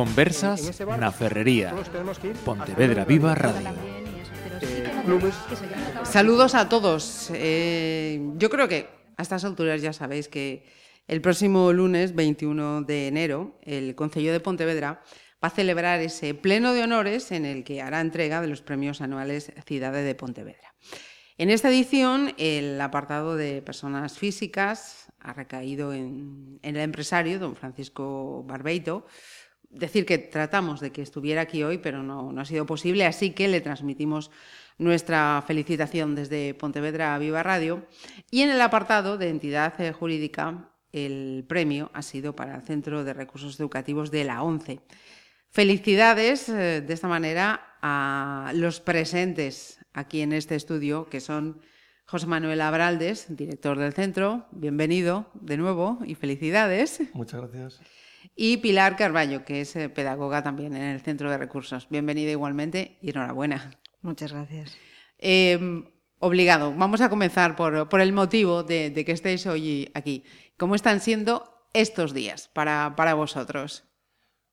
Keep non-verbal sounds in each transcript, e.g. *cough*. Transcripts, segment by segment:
Conversas na Ferrería. Pontevedra Viva Radio. Saludos a todos. Eh, yo creo que a estas alturas ya sabéis que el próximo lunes 21 de enero el Concello de Pontevedra va a celebrar ese pleno de honores en el que hará entrega de los premios anuales Ciudades de Pontevedra. En esta edición, el apartado de personas físicas ha recaído en, el empresario, don Francisco Barbeito. Decir que tratamos de que estuviera aquí hoy, pero no, no ha sido posible, así que le transmitimos nuestra felicitación desde Pontevedra a Viva Radio. Y en el apartado de entidad jurídica, el premio ha sido para el Centro de Recursos Educativos de la ONCE. Felicidades eh, de esta manera a los presentes aquí en este estudio, que son José Manuel Abraldes, director del centro. Bienvenido de nuevo y felicidades. Muchas gracias. Y Pilar Carballo, que es eh, pedagoga también en el Centro de Recursos. Bienvenida igualmente y enhorabuena. Muchas gracias. Em, obligado. Vamos a comenzar por, por el motivo de, de, que estéis hoy aquí. ¿Cómo están siendo estos días para, para vosotros?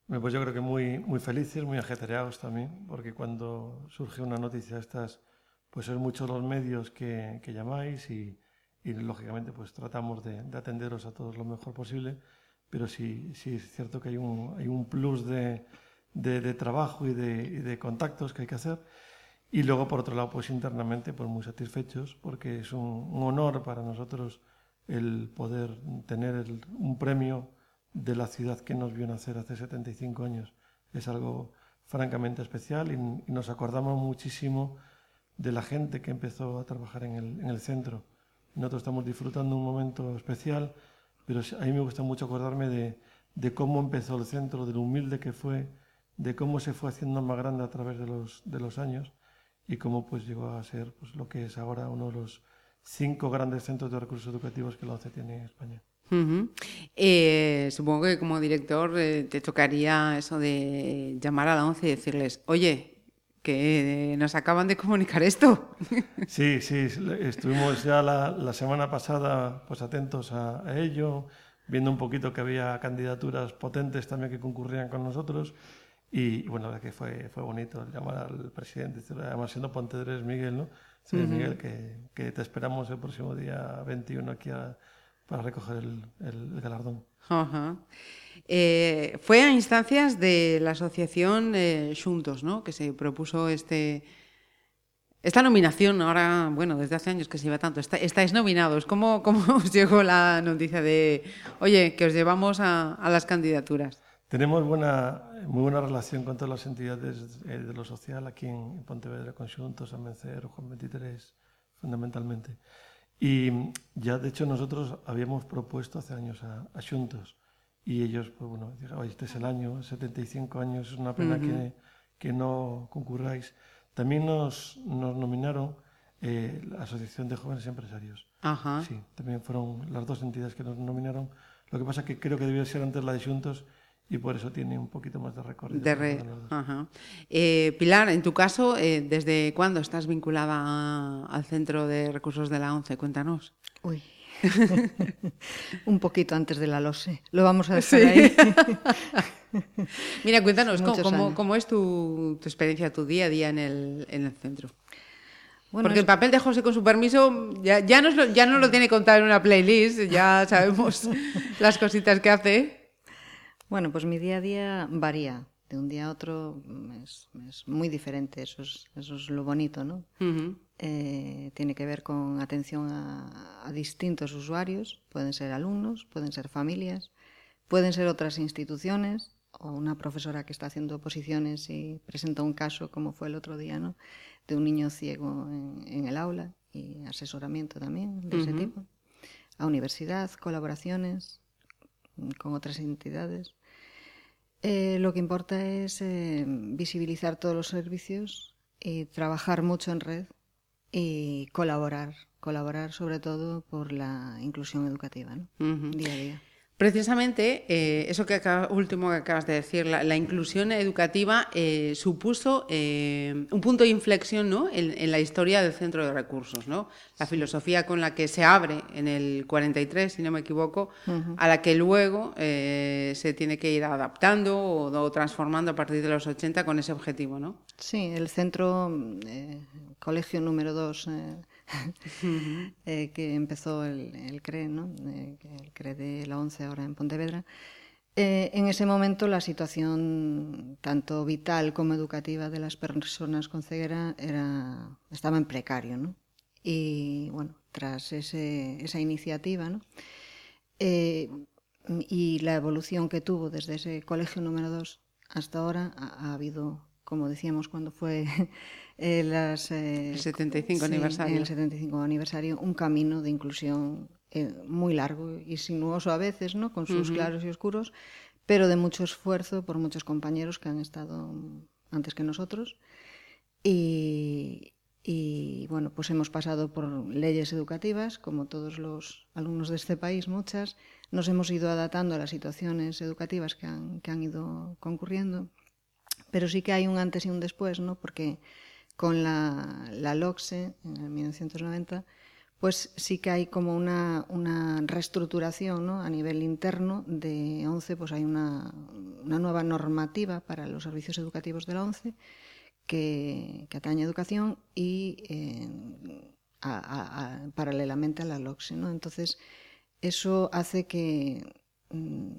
Pues yo creo que muy, muy felices, muy ajetreados también, porque cuando surge una noticia de estas, pues son muchos los medios que, que llamáis y, y, lógicamente pues tratamos de, de, atenderos a todos lo mejor posible, pero sí, sí es cierto que hay un, hay un plus de, de, trabajo y de, de contactos que hay que hacer. Y luego, por otro lado, pues internamente, pues muy satisfechos, porque es un, un honor para nosotros el poder tener el, un premio de la ciudad que nos vio nacer hace 75 años. Es algo francamente especial y, y nos acordamos muchísimo de la gente que empezó a trabajar en el, en el centro. Nosotros estamos disfrutando un momento especial, pero a mí me gusta mucho acordarme de, de cómo empezó el centro, de lo humilde que fue, de cómo se fue haciendo más grande a través de los, de los años y cómo pues llegó a ser pues, lo que es ahora uno de los cinco grandes centros de recursos educativos que la ONCE tiene en España. Eh, supongo que como director eh, te tocaría eso de llamar a la ONCE y decirles, oye, que nos acaban de comunicar esto. *laughs* Sí, sí, estuvimos ya la, la semana pasada pues atentos a, a, ello, viendo un poquito que había candidaturas potentes también que concurrían con nosotros y, bueno, la verdad que fue, fue bonito llamar al presidente, además siendo Pontevedres Miguel, ¿no? Sí, uh -huh. Miguel, que, que te esperamos el próximo día 21 aquí a para recoger el, el, el galardón. Uh -huh. Eh, fue a instancias de la asociación eh, Juntos, ¿no? Que se propuso este esta nominación. Ahora, bueno, desde hace años que se lleva tanto. Está, estáis nominados. ¿Cómo, ¿Cómo *laughs* os llegó la noticia de, oye, que os llevamos a, las candidaturas? Tenemos buena, muy buena relación con todas las entidades de, de lo social aquí en Pontevedra, con Juntos, Amencer, Juan 23, fundamentalmente. Y ya, de hecho, nosotros habíamos propuesto hace años a Juntos y ellos, pues bueno, dijeron, este es el año, 75 años, es una pena uh -huh. que, que no concurráis. También nos, nos nominaron eh, la Asociación de Jóvenes Empresarios. Ajá. Sí, también fueron las dos entidades que nos nominaron. Lo que pasa es que creo que debió ser antes la de Juntos y por eso tiene un poquito más de recorrido. De re... Ajá. Eh, Pilar, en tu caso, eh, ¿desde cuándo estás vinculada a, al Centro de Recursos de la ONCE? Cuéntanos. Uy. *laughs* un poquito antes de la LOSE. Lo vamos a dejar sí. ahí. *laughs* Mira, cuéntanos, ¿cómo, cómo, ¿cómo, es tu, tu, experiencia, tu día a día en el, en el centro? Bueno, Porque es... el papel de José, con su permiso, ya, ya, nos lo, ya no lo tiene contado en una playlist, ya sabemos *laughs* las cositas que hace. Bueno, pues mi día a día varía. De un día a otro es, es muy diferente. Eso es, eso es, lo bonito, ¿no? Uh -huh. Eh, tiene que ver con atención a, a, distintos usuarios. Pueden ser alumnos, pueden ser familias, pueden ser otras instituciones o una profesora que está haciendo oposiciones y presenta un caso, como fue el otro día, ¿no? De un niño ciego en, en el aula y asesoramiento también de uh -huh. ese tipo. A universidad, colaboraciones con otras entidades. Eh, lo que importa es eh, visibilizar todos los servicios y trabajar mucho en red y colaborar, colaborar sobre todo por la inclusión educativa, ¿no? Uh -huh. día a día. Precisamente, eh, eso que último que acabas de decir, la, inclusión educativa eh, supuso eh, un punto de inflexión ¿no? en, la historia del centro de recursos. ¿no? La filosofía con la que se abre en el 43, si no me equivoco, a la que luego se tiene que ir adaptando o, transformando a partir de los 80 con ese objetivo. ¿no? Sí, el centro, colegio número 2 *laughs* eh, que empezó el, el CRE, ¿no? Eh, el CRE de la ONCE ahora en Pontevedra. Eh, en ese momento la situación tanto vital como educativa de las personas con ceguera era, estaba en precario. ¿no? Y bueno, tras ese, esa iniciativa ¿no? Eh, y la evolución que tuvo desde ese colegio número 2 hasta ahora, ha, ha habido, como decíamos cuando fue *laughs* eh, las, eh, el 75 sí, aniversario. el 75 aniversario, un camino de inclusión eh, muy largo y sinuoso a veces, ¿no? con sus uh -huh. claros y oscuros, pero de mucho esfuerzo por muchos compañeros que han estado antes que nosotros. Y, y bueno, pues hemos pasado por leyes educativas, como todos los alumnos de este país, muchas. Nos hemos ido adaptando a las situaciones educativas que han, que han ido concurriendo. Pero sí que hay un antes y un después, ¿no? Porque con la, la LOCSE en 1990, pues sí que hay como una, una reestructuración ¿no? a nivel interno de ONCE, pues hay una, una, nueva normativa para los servicios educativos de la ONCE que, que atañe a educación y eh, paralelamente a la LOCSE. ¿no? Entonces, eso hace que mm,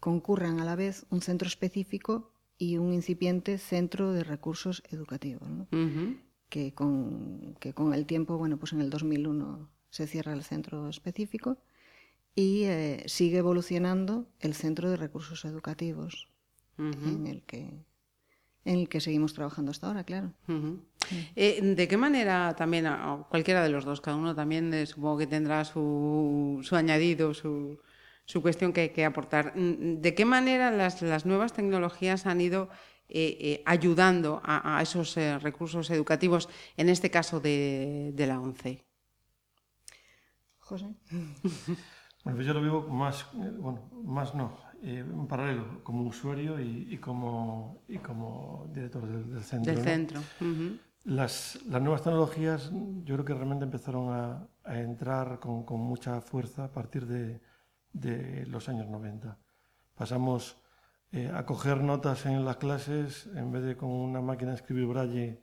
concurran a la vez un centro específico y un incipiente centro de recursos educativos, ¿no? uh -huh. que, con, que con el tiempo, bueno, pues en el 2001 se cierra el centro específico y eh, sigue evolucionando el centro de recursos educativos uh -huh. en el que en el que seguimos trabajando hasta ahora, claro. Uh -huh. eh, ¿De qué manera también, cualquiera de los dos, cada uno también eh, supongo que tendrá su, su añadido, su, su cuestión que, que aportar. Mm, ¿De qué manera las, las nuevas tecnologías han ido eh, eh, ayudando a, a esos eh, recursos educativos, en este caso de, de la ONCE? José. *laughs* Bueno, pues yo lo vivo más, bueno, más no, eh, en paralelo, como usuario y, y, como, y como director del, del centro. Del ¿no? centro. Uh -huh. las, las, nuevas tecnologías yo creo que realmente empezaron a, a entrar con, con, mucha fuerza a partir de, de los años 90. Pasamos eh, a coger notas en las clases en vez de con una máquina de escribir braille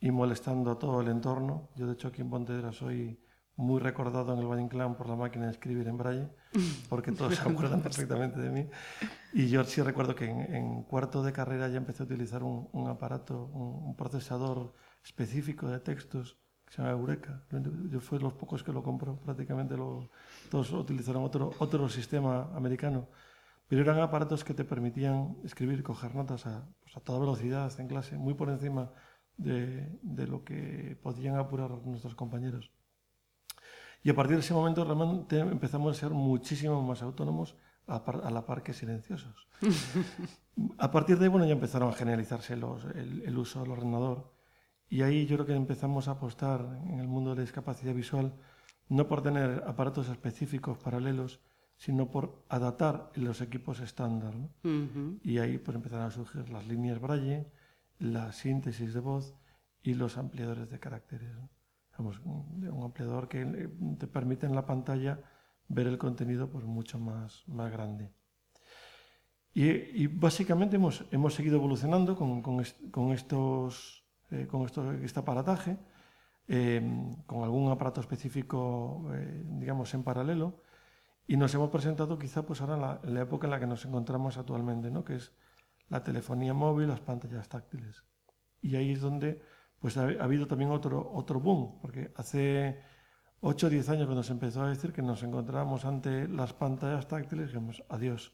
y molestando a todo el entorno. Yo, de hecho, aquí en Pontevedra soy muy recordado en el Valle Inclán por la máquina de escribir en braille, *laughs* porque todos se acuerdan perfectamente de mí. Y yo sí recuerdo que en, en cuarto de carrera ya empecé a utilizar un, un aparato, un, un procesador específico de textos que se llama Eureka. Yo fui de los pocos que lo compró, prácticamente lo, todos utilizaron otro, otro sistema americano. Pero eran aparatos que te permitían escribir, coger notas a, pues a toda velocidad en clase, muy por encima de, de, lo que podían apurar nuestros compañeros. Y a partir de ese momento realmente empezamos a ser muchísimo más autónomos a, par, a la par que silenciosos. *laughs* a partir de ahí, bueno, ya empezaron a generalizarse los, el, el uso del ordenador y ahí yo creo que empezamos a apostar en el mundo de la discapacidad visual no por tener aparatos específicos paralelos, sino por adaptar los equipos estándar. ¿no? Uh -huh. Y ahí pues empezaron a surgir las líneas Braille, la síntesis de voz y los ampliadores de caracteres. ¿no? Un ampliador que te permite en la pantalla ver el contenido pues mucho más, más grande. Y, y básicamente hemos, hemos seguido evolucionando con, con, est con estos eh, con esto, este aparataje, eh, con algún aparato específico, eh, digamos, en paralelo, y nos hemos presentado quizá pues ahora la, la época en la que nos encontramos actualmente, ¿no? que es la telefonía móvil, las pantallas táctiles. Y ahí es donde pues ha, ha habido también otro, otro boom, porque hace 8 o 10 años cuando se empezó a decir que nos encontrábamos ante las pantallas táctiles, dijimos, adiós,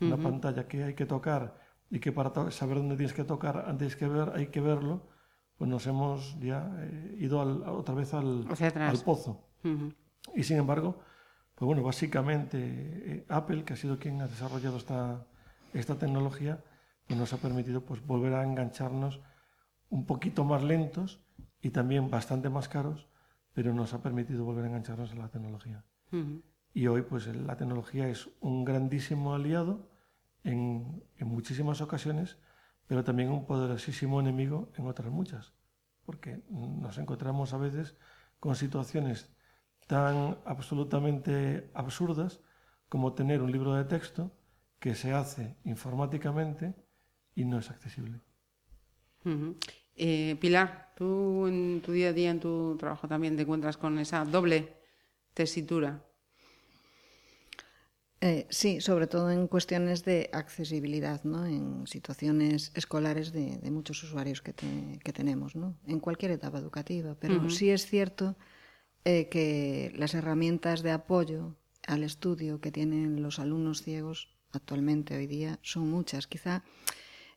una uh -huh. pantalla que hay que tocar y que para saber dónde tienes que tocar antes que ver hay que verlo, pues nos hemos ya eh, ido al, otra vez al, al pozo. Uh -huh. Y sin embargo, pues bueno, básicamente eh, Apple, que ha sido quien ha desarrollado esta, esta tecnología, pues nos ha permitido pues, volver a engancharnos un poquito más lentos y también bastante más caros, pero nos ha permitido volver a engancharnos a la tecnología. Uh -huh. y hoy pues la tecnología es un grandísimo aliado en, en muchísimas ocasiones, pero también un poderosísimo enemigo en otras muchas, porque nos encontramos a veces con situaciones tan absolutamente absurdas como tener un libro de texto que se hace informáticamente y no es accesible. Eh, Pilar, tú en tu día a día, en tu trabajo también te encuentras con esa doble tesitura. Eh, sí, sobre todo en cuestiones de accesibilidad, ¿no? en situaciones escolares de, muchos usuarios que, tenemos, ¿no? en cualquier etapa educativa. Pero sí es cierto eh, que las herramientas de apoyo al estudio que tienen los alumnos ciegos actualmente hoy día son muchas. Quizá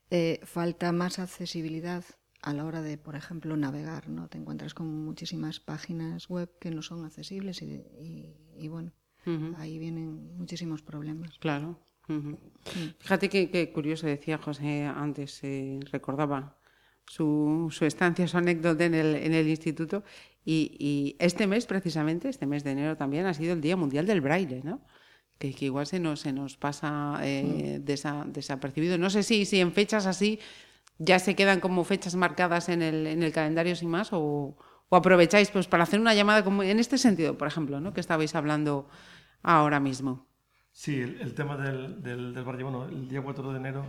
eh, falta más accesibilidad a la hora de, por ejemplo, navegar. ¿no? Te encuentras con muchísimas páginas web que no son accesibles y, bueno, ahí vienen muchísimos problemas. Claro. Fíjate qué curioso decía José antes, eh, recordaba su, su, estancia, su anécdota en el, en el instituto. Y, este mes, precisamente, este mes de enero también, ha sido el Día Mundial del Braille, ¿no? Que, igual se nos, se nos pasa eh, mm. desapercibido. No sé si, si en fechas así ya se quedan como fechas marcadas en el, en el calendario sin más o, o, aprovecháis pues para hacer una llamada como en este sentido, por ejemplo, ¿no? que estabais hablando ahora mismo. Sí, el, tema del, del, del Braille, bueno, el día 4 de enero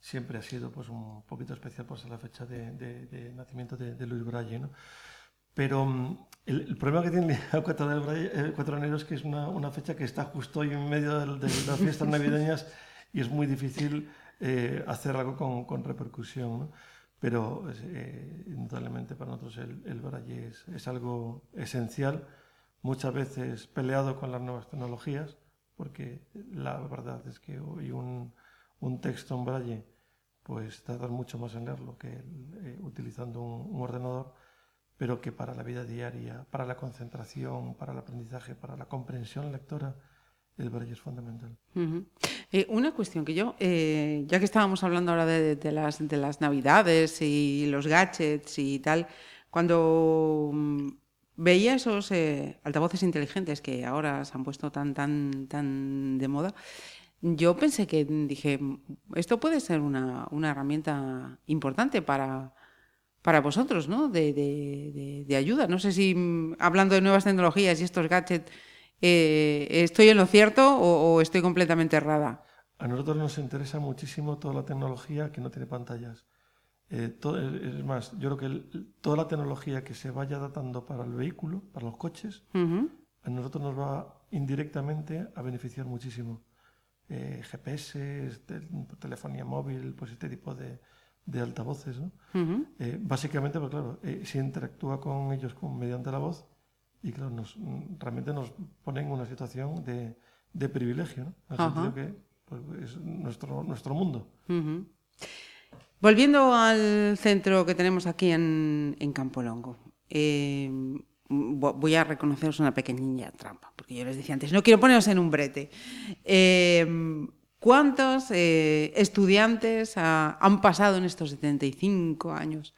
siempre ha sido pues un poquito especial por ser la fecha de, nacimiento de, Luis Braille, ¿no? Pero mm, el, problema que tiene el 4 de, 4 de enero es que es una, fecha que está justo hoy en medio de, las fiestas navideñas y es muy difícil eh, hacer algo con, repercusión, ¿no? Pero eh, indudablemente para nosotros el, el Braille es, es, algo esencial, muchas veces peleado con las nuevas tecnologías, porque la verdad es que hoy un, un texto en braille, pues tardar mucho más en leerlo que eh, utilizando un, ordenador, pero que para la vida diaria, para la concentración, para el aprendizaje, para la comprensión lectora, el braille es fundamental. Eh, una cuestión que yo, eh, ya que estábamos hablando ahora de, las, de las navidades y los gadgets y tal, cuando mm, veía esos altavoces inteligentes que ahora se han puesto tan, tan, tan de moda, yo pensé que dije, esto puede ser una, herramienta importante para, para vosotros, ¿no? De, ayuda. No sé si mm, hablando de nuevas tecnologías y estos gadgets, eh, ¿estoy en lo cierto o, estoy completamente errada? A nosotros nos interesa muchísimo toda la tecnología que no tiene pantallas. Eh, es más, yo creo que toda la tecnología que se vaya adaptando para el vehículo, para los coches, a nosotros nos va indirectamente a beneficiar muchísimo eh, GPS, telefonía móvil, pues este tipo de, de altavoces. ¿no? eh, básicamente, pues claro, eh, se interactúa con ellos con, mediante la voz y claro, nos, realmente nos ponen en una situación de, de privilegio, ¿no? en el sentido que pues, es nuestro, nuestro mundo. Volviendo al centro que tenemos aquí en, en Campolongo. Eh, voy a reconoceros una pequeñilla trampa, porque yo les decía antes, no quiero poneros en un brete. Em, ¿Cuántos eh, estudiantes han pasado en estos 75 años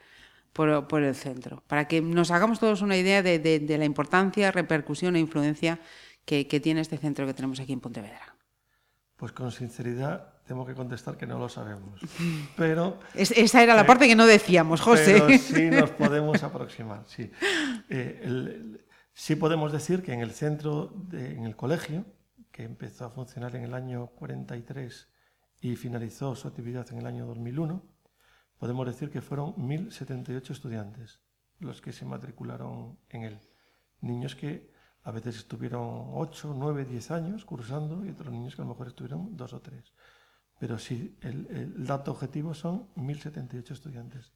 por, el centro? Para que nos hagamos todos una idea de, la importancia, repercusión e influencia que, tiene este centro que tenemos aquí en Pontevedra. Pues con sinceridad tengo que contestar que no lo sabemos. *laughs* Pero esa era la parte que no decíamos, José. Pero sí *laughs* nos podemos aproximar. Sí, eh, sí podemos decir que en el centro, en el colegio, que empezó a funcionar en el año 43 y finalizó su actividad en el año 2001, podemos decir que fueron 1.078 estudiantes los que se matricularon en él. Niños que a veces estuvieron 8, 9, 10 años cursando y otros niños que a lo mejor estuvieron 2 o 3. Pero sí, el, dato objetivo son 1.078 estudiantes.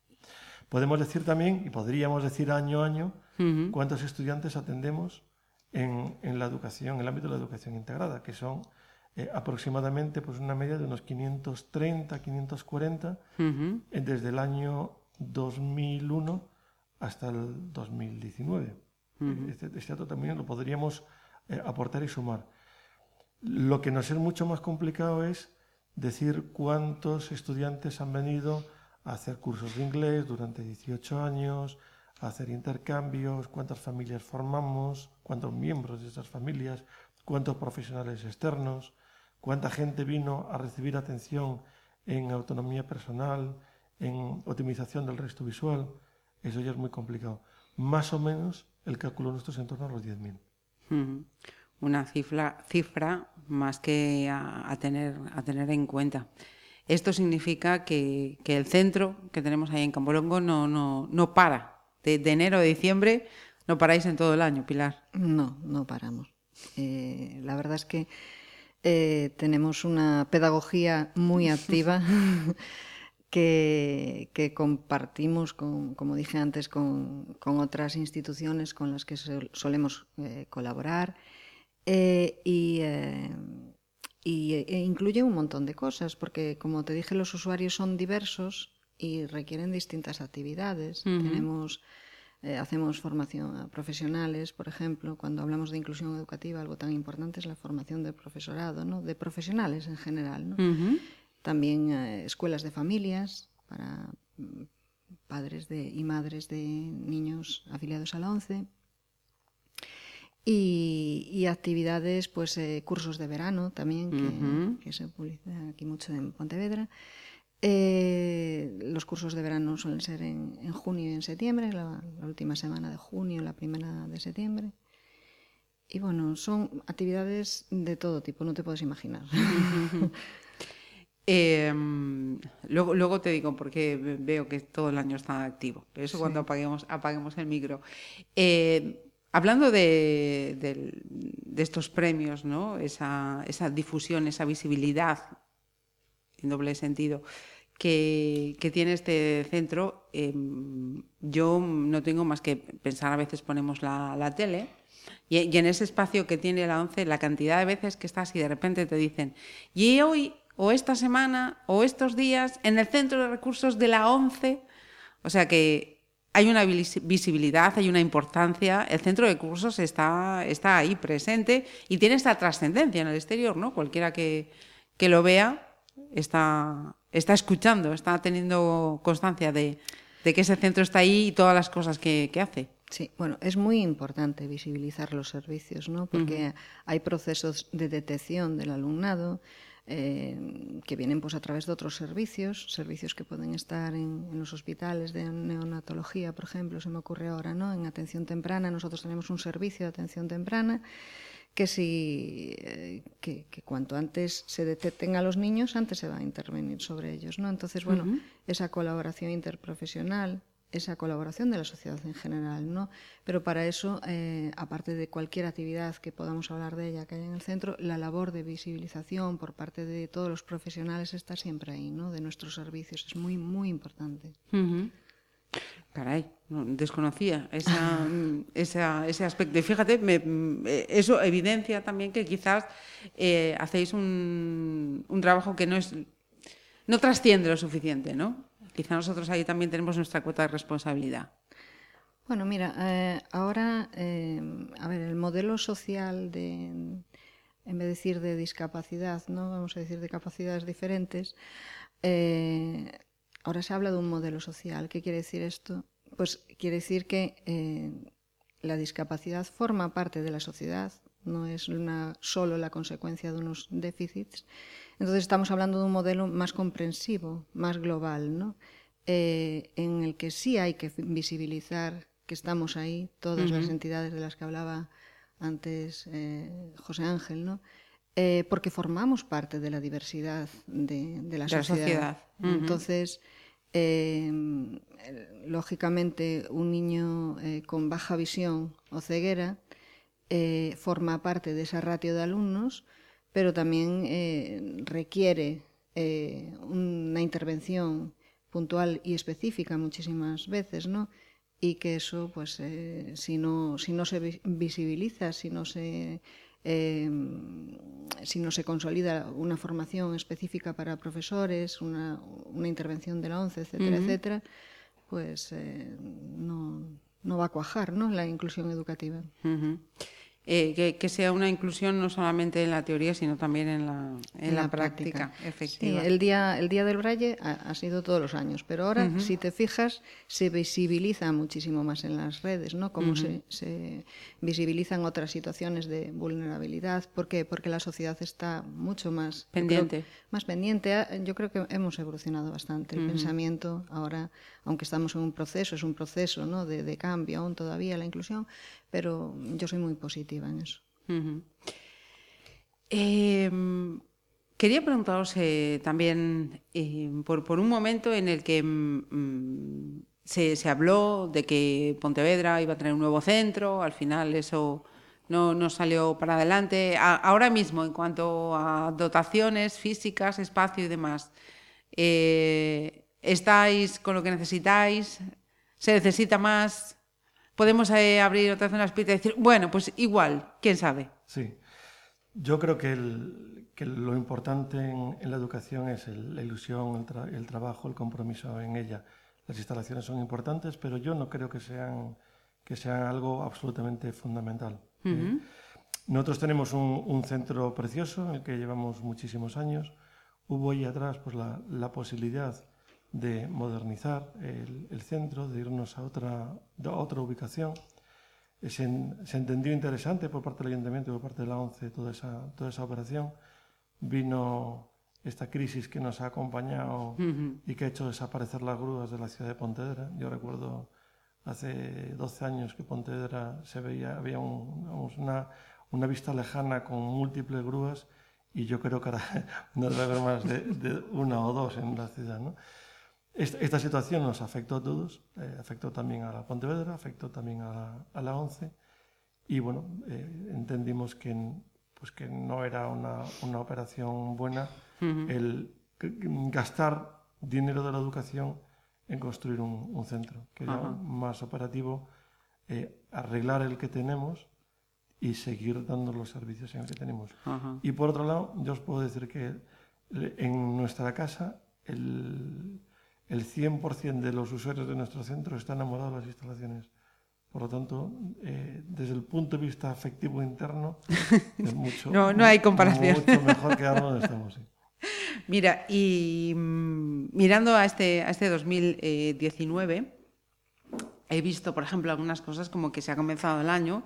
Podemos decir también, y podríamos decir año a año, cuántos estudiantes atendemos en, en, la educación, en el ámbito de la educación integrada, que son eh, aproximadamente pues, una media de unos 530, 540, eh, desde el año 2001 hasta el 2019. este, este, dato también lo podríamos eh, aportar y sumar. Lo que nos es mucho más complicado es decir cuántos estudiantes han venido a hacer cursos de inglés durante 18 años, a hacer intercambios, cuántas familias formamos, cuántos miembros de esas familias, cuántos profesionales externos, cuánta gente vino a recibir atención en autonomía personal, en optimización del resto visual, eso ya es muy complicado. Más o menos el cálculo nuestro es en torno a los 10.000. Una cifra, cifra más que a, tener, a tener en cuenta. Esto significa que, el centro que tenemos ahí en Cambolongo no, no, no para. De, enero a diciembre no paráis en todo el año, Pilar. No, no paramos. Eh, la verdad es que eh, tenemos una pedagogía muy activa *laughs* que, compartimos, con, como dije antes, con, otras instituciones con las que solemos eh, colaborar eh, y, e incluye un montón de cosas, porque como te dije, los usuarios son diversos y requieren distintas actividades. Tenemos eh, hacemos formación a profesionales, por ejemplo, cuando hablamos de inclusión educativa, algo tan importante es la formación de profesorado, ¿no? de profesionales en general. ¿no? También eh, escuelas de familias para mm, padres de, y madres de niños afiliados a la ONCE. Y, actividades, pues eh, cursos de verano también, que, que se publicitan aquí mucho en Pontevedra. Eh, los cursos de verano suelen ser en, junio y en septiembre, la, última semana de junio, la primera de septiembre. Y bueno, son actividades de todo tipo, no te puedes imaginar. *laughs* Em, luego, luego te digo porque veo que todo el año está activo, pero eso cuando apaguemos, apaguemos el micro. Eh, hablando de, de, estos premios, ¿no? esa, esa difusión, esa visibilidad en doble sentido, que, tiene este centro, em, yo no tengo más que pensar, a veces ponemos la, tele y, en ese espacio que tiene la ONCE, la cantidad de veces que estás y de repente te dicen, y hoy o esta semana o estos días en el centro de recursos de la ONCE, o sea que hay una visibilidad, hay una importancia, el centro de recursos está, está ahí presente y tiene esta trascendencia en el exterior, ¿no? Cualquiera que, que lo vea está, está escuchando, está teniendo constancia de, que ese centro está ahí y todas las cosas que, hace. Sí, bueno, es muy importante visibilizar los servicios, ¿no? Porque hay procesos de detección del alumnado eh, que vienen pues a través de otros servicios, servicios que pueden estar en, en, los hospitales de neonatología, por ejemplo, se me ocurre ahora, ¿no? En atención temprana, nosotros tenemos un servicio de atención temprana que si eh, que, cuanto antes se detecten a los niños, antes se va a intervenir sobre ellos, ¿no? Entonces, bueno, esa colaboración interprofesional, esa colaboración de la sociedad en general, ¿no? Pero para eso, eh, aparte de cualquier actividad que podamos hablar de ella que hay en el centro, la labor de visibilización por parte de todos los profesionales está siempre ahí, ¿no? De nuestros servicios es muy muy importante. Caray, desconocía *laughs* esa, ese aspecto. Y fíjate, eh, eso evidencia también que quizás eh, hacéis un, trabajo que no es no trasciende lo suficiente, ¿no? Quizá nosotros ahí también tenemos nuestra cuota de responsabilidad. Bueno, mira, eh, ahora, a ver, el modelo social de, en vez de decir de discapacidad, ¿no? Vamos a decir de capacidades diferentes. Ahora se habla de un modelo social. ¿Qué quiere decir esto? Pues quiere decir que eh, la discapacidad forma parte de la sociedad, no es una, solo la consecuencia de unos déficits. Entonces estamos hablando de un modelo más comprensivo, más global, ¿no? Eh, en el que sí hay que visibilizar que estamos ahí, todas las entidades de las que hablaba antes eh, José Ángel, ¿no? Eh, porque formamos parte de la diversidad de, la, sociedad. Entonces, eh, lógicamente, un niño eh, con baja visión o ceguera forma parte de esa ratio de alumnos, pero también requiere una intervención puntual y específica muchísimas veces, ¿no? Y que eso, pues, si, no, si no se visibiliza, si no se eh, si no se consolida una formación específica para profesores, una, una intervención de la ONCE, etcétera, etcétera, pues eh, no, no, va a cuajar ¿no? la inclusión educativa. eh, que, sea una inclusión no solamente en la teoría, sino también en la, en, la, práctica, efectiva. el, día, el Día del Braille ha, sido todos los años, pero ahora, si te fijas, se visibiliza muchísimo más en las redes, ¿no? Cómo se, se, visibilizan otras situaciones de vulnerabilidad. ¿Por qué? Porque la sociedad está mucho más pendiente. más pendiente. Yo creo que hemos evolucionado bastante. El pensamiento ahora, aunque estamos en un proceso, es un proceso ¿no? de, cambio aún todavía la inclusión, pero yo soy muy positiva en eso. Em, quería preguntaros eh, también em, por, un momento en el que mm, se, habló de que Pontevedra iba a tener un nuevo centro, al final eso no, salió para adelante. ahora mismo, en cuanto a dotaciones físicas, espacio y demás, eh, ¿estáis con lo que necesitáis? ¿Se necesita más? podemos eh, abrir otra vez una espita y decir, bueno, pues igual, quién sabe. Sí, yo creo que, lo importante en, la educación es la ilusión, el, trabajo, el compromiso en ella. Las instalaciones son importantes, pero yo no creo que sean, que sean algo absolutamente fundamental. ¿eh? Nosotros tenemos un, centro precioso en el que llevamos muchísimos años. Hubo ahí atrás pues, la, la posibilidad de modernizar el, centro, de irnos a otra, otra ubicación. Se, entendió interesante por parte del Ayuntamiento y por parte de la ONCE toda esa, toda esa operación. Vino esta crisis que nos ha acompañado y que ha hecho desaparecer las grúas de la ciudad de Pontevedra. Yo recuerdo hace 12 años que Pontevedra se veía, había una, una, vista lejana con múltiples grúas y yo creo que ahora *laughs* no debe haber más de, de, una o dos en la ciudad. ¿no? Esta, situación nos afectó a todos, eh, afectó también a la Pontevedra, afectó también a, la ONCE y bueno, eh, entendimos que, pues que no era una, una operación buena el gastar dinero de la educación en construir un, centro, que era más operativo eh, arreglar el que tenemos y seguir dando los servicios en el que tenemos. Y por otro lado, yo os puedo decir que en nuestra casa el el 100% de los usuarios de nuestro centro están enamorados de las instalaciones. Por lo tanto, eh, desde el punto de vista afectivo interno, *laughs* es mucho, no, no hay comparación. mucho mejor que donde estamos. *laughs* Mira, y mm, mirando a este, a este 2019, he visto, por ejemplo, algunas cosas como que se ha comenzado el año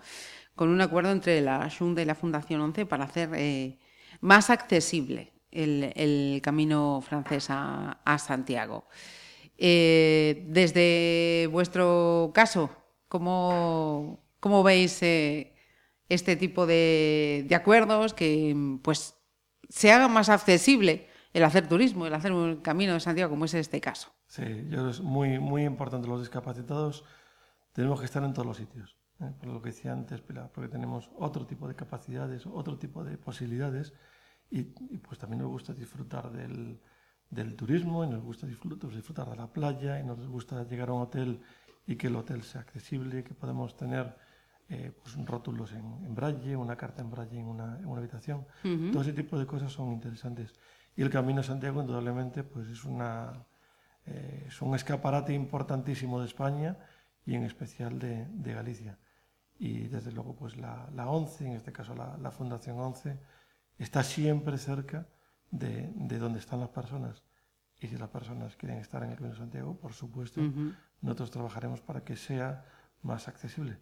con un acuerdo entre la Junta y la Fundación 11 para hacer eh, más accesible el, camino francés a, Santiago. Eh, desde vuestro caso, ¿cómo, cómo veis eh, este tipo de, acuerdos que pues, se haga más accesible el hacer turismo, el hacer un camino de Santiago, como es este caso? Sí, yo es muy, muy importante. Los discapacitados tenemos que estar en todos los sitios. ¿eh? Por lo que decía antes, porque tenemos otro tipo de capacidades, otro tipo de posibilidades y, pues también nos gusta disfrutar del, del turismo, y nos gusta disfrutar, disfrutar de la playa, y nos gusta llegar a un hotel y que el hotel sea accesible, que podemos tener eh, pues, rótulos en, en, braille, una carta en braille en una, en una habitación. Todo ese tipo de cosas son interesantes. Y el Camino de Santiago, indudablemente, pues es, una, eh, es un escaparate importantísimo de España y en especial de, de Galicia. Y desde luego, pues la, la ONCE, en este caso la, la Fundación ONCE, está siempre cerca de, de, donde están las personas. Y si las personas quieren estar en el Camino de Santiago, por supuesto, nosotros trabajaremos para que sea más accesible.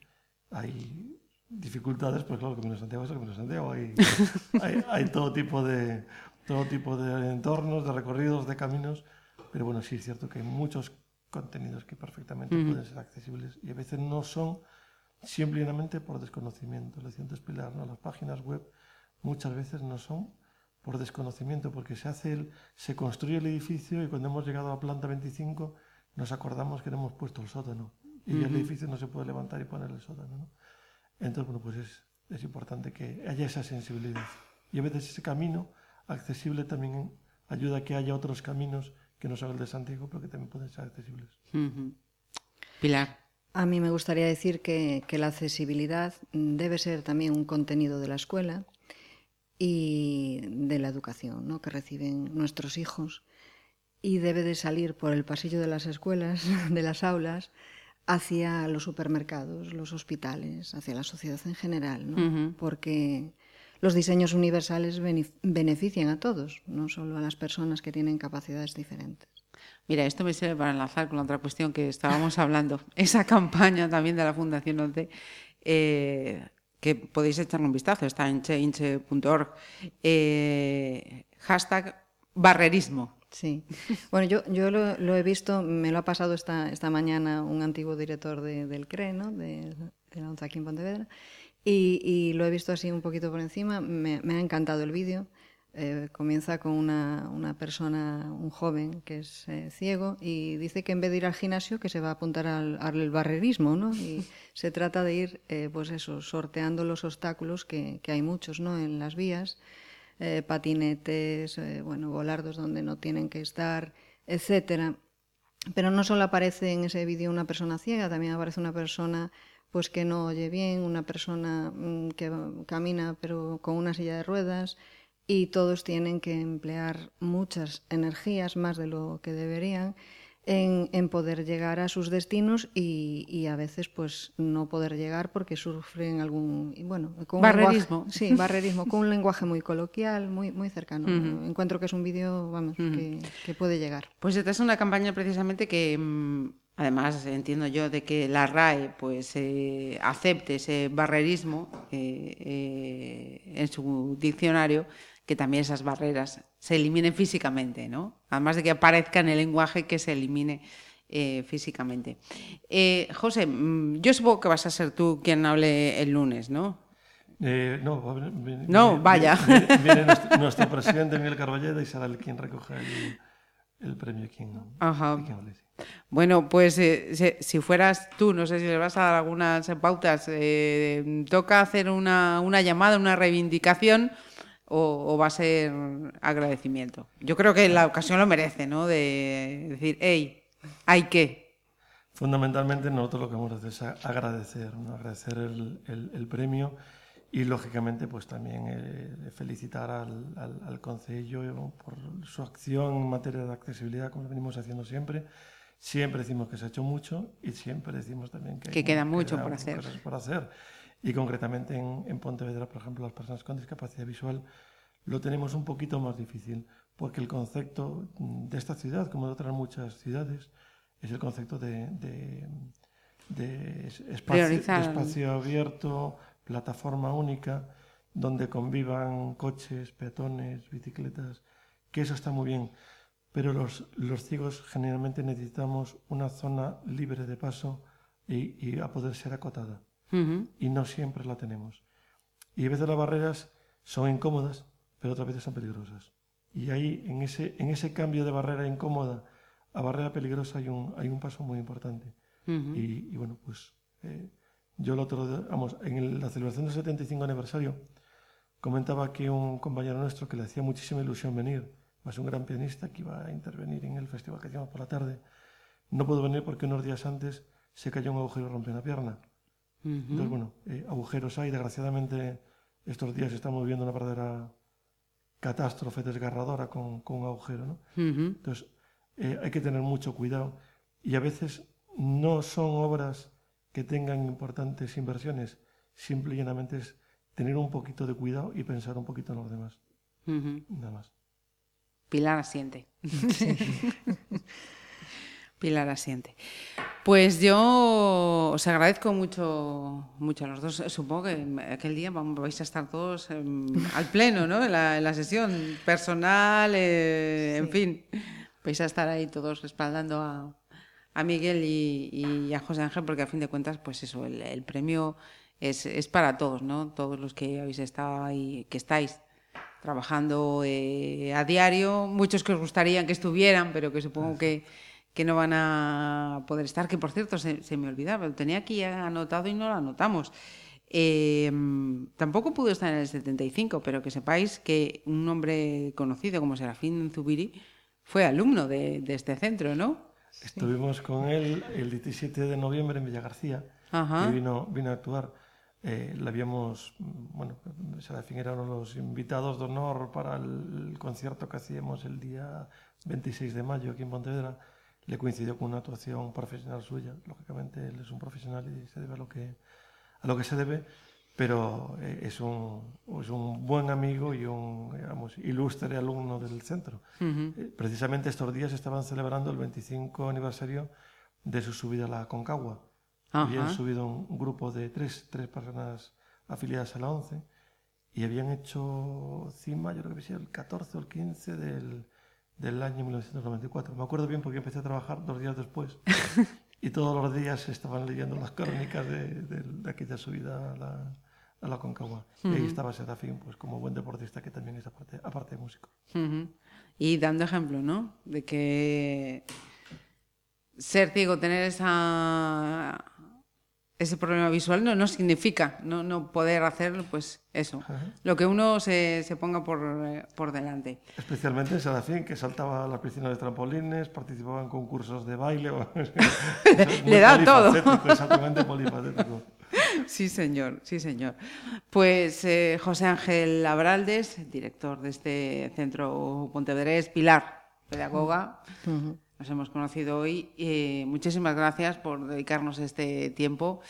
Hay dificultades, pues claro, el Camino de Santiago es el Camino de Santiago. *laughs* Hay, hay, todo, tipo de, todo tipo de entornos, de recorridos, de caminos, pero bueno, sí es cierto que hay muchos contenidos que perfectamente pueden ser accesibles y a veces no son simplemente por desconocimiento. Lo decía antes Pilar, ¿no? las páginas web muchas veces no son por desconocimiento, porque se hace el, se construye el edificio y cuando hemos llegado a planta 25 nos acordamos que no hemos puesto el sótano y el edificio no se puede levantar y poner el sótano. ¿no? Entonces, bueno, pues es, es importante que haya esa sensibilidad. Y a veces ese camino accesible también ayuda a que haya otros caminos que no son el de Santiago, pero que también pueden ser accesibles. Pilar. A mí me gustaría decir que, que, la accesibilidad debe ser también un contenido de la escuela y de la educación ¿no? que reciben nuestros hijos y debe de salir por el pasillo de las escuelas, *laughs* de las aulas, hacia los supermercados, los hospitales, hacia la sociedad en general, ¿no? porque los diseños universales benefician a todos, no solo a las personas que tienen capacidades diferentes. Mira, esto me sirve para enlazar con la otra cuestión que estábamos *laughs* hablando. Esa campaña también de la Fundación ONCE, eh, que podéis echarle un vistazo, está en cheinche.org. Eh, hashtag barrerismo. Sí. Bueno, yo, yo lo, he visto, me lo ha pasado esta, esta mañana un antiguo director del CRE, ¿no? de, de la ONCE en Pontevedra, y, lo he visto así un poquito por encima. Me, ha encantado el vídeo. Eh, comienza con una, una, persona, un joven que es eh, ciego y dice que en vez de ir al gimnasio que se va a apuntar al, al barrerismo, ¿no? Y *laughs* se trata de ir, eh, pues eso, sorteando los obstáculos que, que, hay muchos, ¿no? En las vías, patinetes, bueno, volardos donde no tienen que estar, etcétera. Pero no solo aparece en ese vídeo una persona ciega, también aparece una persona pues que no oye bien, una persona mm, que camina pero con una silla de ruedas y todos tienen que emplear muchas energías, más de lo que deberían, en, poder llegar a sus destinos y, a veces pues no poder llegar porque sufren algún bueno con barrerismo. *laughs* sí barrerismo con un lenguaje muy coloquial muy muy cercano. Encuentro que es un vídeo vamos que, que, puede llegar. Pues esta es una campaña precisamente que mm, Además, entiendo yo de que la RAE pues, eh, acepte ese barrerismo eh, eh, en su diccionario, que también esas barreras se eliminen físicamente, ¿no? Además de que aparezca en el lenguaje que se elimine físicamente. José, mm, yo supongo que vas a ser tú quien hable el lunes, ¿no? no, no, vaya. Viene, nuestro, presidente Miguel Carballeda y será el quien recoja el, premio. Quien, Ajá. Bueno, pues eh, si fueras tú, no sé si le vas a dar algunas pautas, eh, ¿toca hacer una, llamada, una reivindicación o, va a ser agradecimiento? Yo creo que la ocasión lo merece, ¿no? De decir, hey, hay que. Fundamentalmente nosotros lo que hemos de hacer es agradecer, agradecer el, premio y lógicamente pues también eh, felicitar al, al, al Concello por su acción en materia de accesibilidad, como lo venimos haciendo siempre Siempre decimos que se ha hecho mucho y siempre decimos también que, que queda mucho por hacer. por hacer. Y concretamente en, en, Pontevedra, por ejemplo, las personas con discapacidad visual lo tenemos un poquito más difícil, porque el concepto de esta ciudad, como de otras muchas ciudades, es el concepto de, de, de espacio, de espacio abierto, plataforma única, donde convivan coches, peatones, bicicletas, que eso está muy bien pero los, los ciegos generalmente necesitamos una zona libre de paso y, y a poder ser acotada. Y no siempre la tenemos. Y a veces las barreras son incómodas, pero otras veces son peligrosas. Y ahí, en ese, en ese cambio de barrera incómoda a barrera peligrosa, hay un, hay un paso muy importante. y, y, bueno, pues eh, yo el otro, vamos, en la celebración del 75 aniversario, comentaba que un compañero nuestro que le hacía muchísima ilusión venir, más un gran pianista que iba a intervenir en el festival que hacíamos por la tarde. No pudo venir porque unos días antes se cayó un agujero y rompió una pierna. Entonces, bueno, eh, agujeros hay. Desgraciadamente, estos días estamos viviendo una verdadera catástrofe desgarradora con, con un agujero. ¿no? Entonces, eh, hay que tener mucho cuidado. Y a veces no son obras que tengan importantes inversiones. Simple y llanamente es tener un poquito de cuidado y pensar un poquito en los demás. Nada más. Pilar asiente. *laughs* Pilar asiente. Pues yo os agradezco mucho, mucho a los dos. Supongo que aquel día vais a estar todos *laughs* al pleno, ¿no? En la, sesión personal, eh, en fin. Vais a estar ahí todos respaldando a, a Miguel y, a José Ángel, porque a fin de cuentas, pues eso, el, el premio es, es, para todos, ¿no? Todos los que habéis estado ahí, que estáis trabajando eh, a diario, muchos que os gustarían que estuvieran, pero que supongo que, que no van a poder estar, que por cierto se, me olvidaba, lo tenía aquí anotado y no lo anotamos. Em, tampoco pudo estar en el 75, pero que sepáis que un hombre conocido como Serafín Zubiri fue alumno de, este centro, ¿no? Estuvimos con él el 17 de noviembre en Villa García, y vino, vino a actuar. Eh, le habíamos, bueno, Serafín era uno de los invitados de honor para el, concierto que hacíamos el día 26 de mayo aquí en Pontevedra. Le coincidió con una actuación profesional suya. Lógicamente él es un profesional y se debe a lo que, a lo que se debe, pero eh, es un, es un buen amigo y un digamos, ilustre alumno del centro. Eh, precisamente estos días estaban celebrando el 25 aniversario de su subida a la Concagua. Habían subido un, grupo de tres, tres personas afiliadas a la 11 y habían hecho cima, yo creo que el 14 o el 15 del, del año 1994. Me acuerdo bien porque empecé a trabajar dos días después *laughs* y todos los días estaban leyendo las crónicas de, de, aquella subida a la, a la Concagua. Y ahí estaba Serafín, pues como buen deportista que también es aparte, aparte de músico. Y dando ejemplo, ¿no? De que ser ciego, tener esa ese problema visual no, no significa no, no poder hacer pues eso, lo que uno se, se ponga por, eh, por, delante. Especialmente Serafín, que saltaba a la piscina de trampolines, participaba en concursos de baile. *laughs* *laughs* Le da todo. Exactamente polifacético. *laughs* Sí, señor, sí, señor. Pues eh, José Ángel Abraldes, director de este centro Pontevedrés, Pilar, pedagoga. Nos hemos conocido hoy. Eh, muchísimas gracias por dedicarnos este tiempo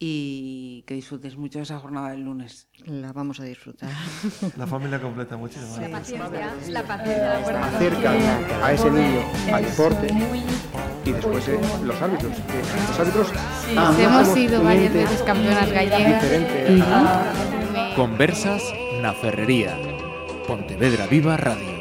y que disfrutes mucho esa jornada del lunes. La vamos a disfrutar. La familia completa, muchísimas gracias. La paciencia, la paciencia. Acerca a ese niño al deporte y después eh, los árbitros. los árbitros sí, hemos sido varias veces campeonas gallegas. Conversas na Ferrería. Pontevedra Viva Radio.